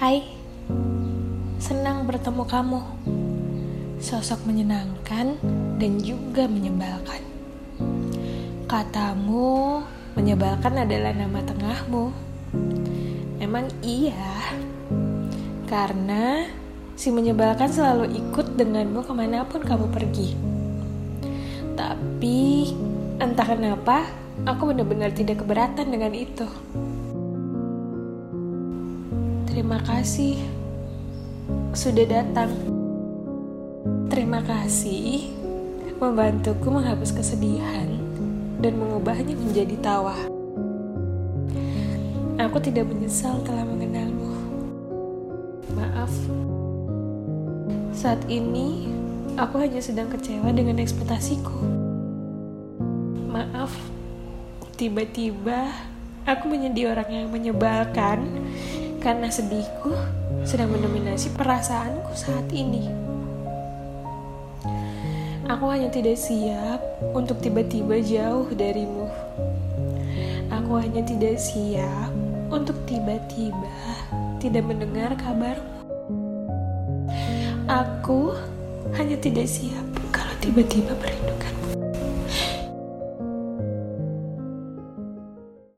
Hai, senang bertemu kamu. Sosok menyenangkan dan juga menyebalkan. Katamu menyebalkan adalah nama tengahmu. Emang iya, karena si menyebalkan selalu ikut denganmu ke mana pun kamu pergi. Tapi entah kenapa, aku benar-benar tidak keberatan dengan itu. Terima kasih sudah datang. Terima kasih membantuku menghapus kesedihan dan mengubahnya menjadi tawa. Aku tidak menyesal telah mengenalmu. Maaf. Saat ini aku hanya sedang kecewa dengan ekspektasiku. Maaf. Tiba-tiba aku menjadi orang yang menyebalkan karena sedihku sedang mendominasi perasaanku saat ini. Aku hanya tidak siap untuk tiba-tiba jauh darimu. Aku hanya tidak siap untuk tiba-tiba tidak mendengar kabarmu. Aku hanya tidak siap kalau tiba-tiba merindukanmu